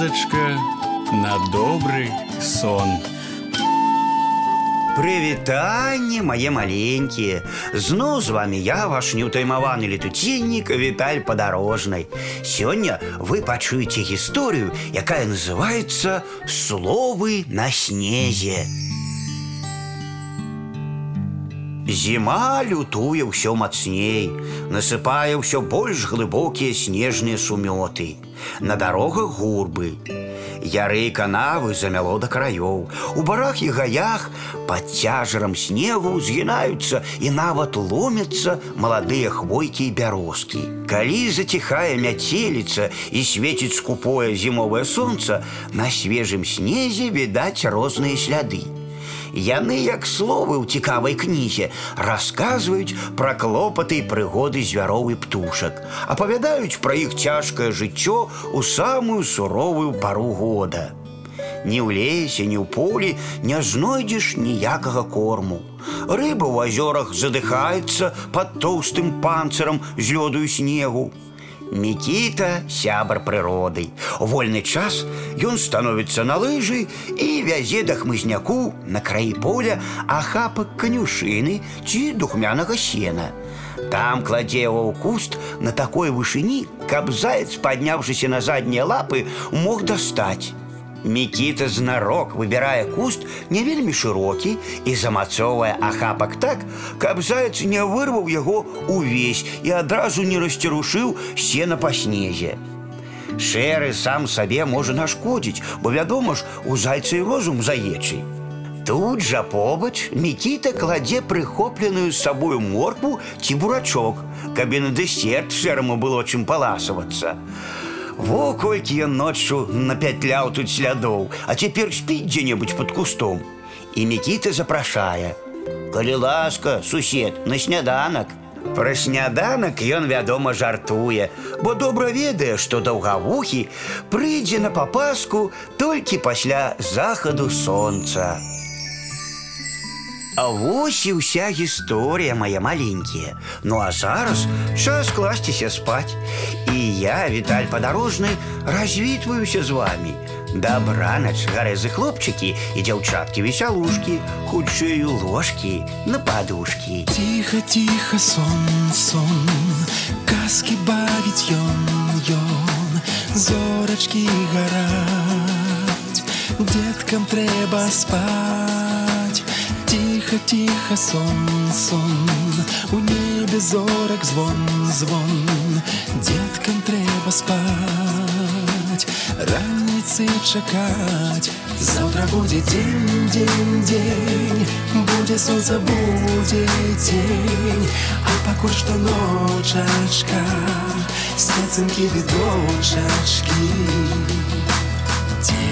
казачка на добрый сон. Прывітанне мае маленькія Зноў з вами я ваш неўтаймаваны летуценнік Віталь падарожнай Сёння вы пачуеце гісторыю, якая называецца словы на снезе Зіма лютуе ўсё мацней насыпае ўсё больш глыбокія снежныя сумёты На дарогах гурбы Яры канавы замяло да краёў. У барах і гаях пад цяжарам снегу згінаюцца і нават ломяцца маладыя хвойкі і бярозкі. Калі заціхае мяцеліца і свеціць скупое зімовае сонца, на свежым снезе відаць розныя сляды. Яны, як словы ў цікавай кнізе, расказваюць пра клопаты і прыгоды звяроў і птушак, апавядаюць пра іх цяжкае жыццё ў самую суровую пару года. Ні ў лесе, ні ў полі не знойдзеш ніякага корму. Рыба ў азёрах задыхаецца пад тоўстым панцырам з лёду і снегу. Мікіта сябар прыроды. У вольны час ён становіцца на лыжы і вязе да хмызняку на краі поля ахапак канюшыны ці духмянага сена. Там кладзе яго ў куст на такой вышыні, каб заяц, падняўшыся на заднія лапы, мог дастаць. Мікіта знарок выбірае куст не вельмі шырокі і замацоўвае ахапак так, каб заяц не вырваў яго увесь і адразу не расцярушыў сена па снезе. Шэры сам сабе можа нашкодзіць, бо вядома ж, у зайца і розум заечы. Тут жа побач Мікіта кладзе прыхопленую з сабою моркву ці бурачок, каб і на дэсерт шэраму было чым паласавацца. Во колькі ён ноччу напятляў тут слядоў, а цяпер спіць дзе-небудзь пад кустом. І Мікіта запрашае: « Калі ласка, сусед, на сняданак. Пра сняданак ён, вядома, жартуе, бо добра ведае, што даўгавухі прыйдзе на папаску толькі пасля захаду сонца. А вось і ўся гісторыя моя маленькія. Ну а зараз час класціся спаць. І я, Віталь падарожны, развітваюся з вами. Дабранач, гарэзы хлопчыкі і дзяўчаткі весялушкі, хутчэй ложкі на падушкі. Тихо, тихо, сон, сон, казкі бавіць ён, ён, зорачкі гараць, Деткам трэба спаць. Тихо, тихо, сон, сон, у небе зорак звон, звон, Деткам трэба спаць, раніцы чакаць. Заўтра будзе дзень, дзень, дзень, будзе сонца, будзе дзень, а пакуль што ночачка, спецынкі відочачкі. Тихо, тихо, сон.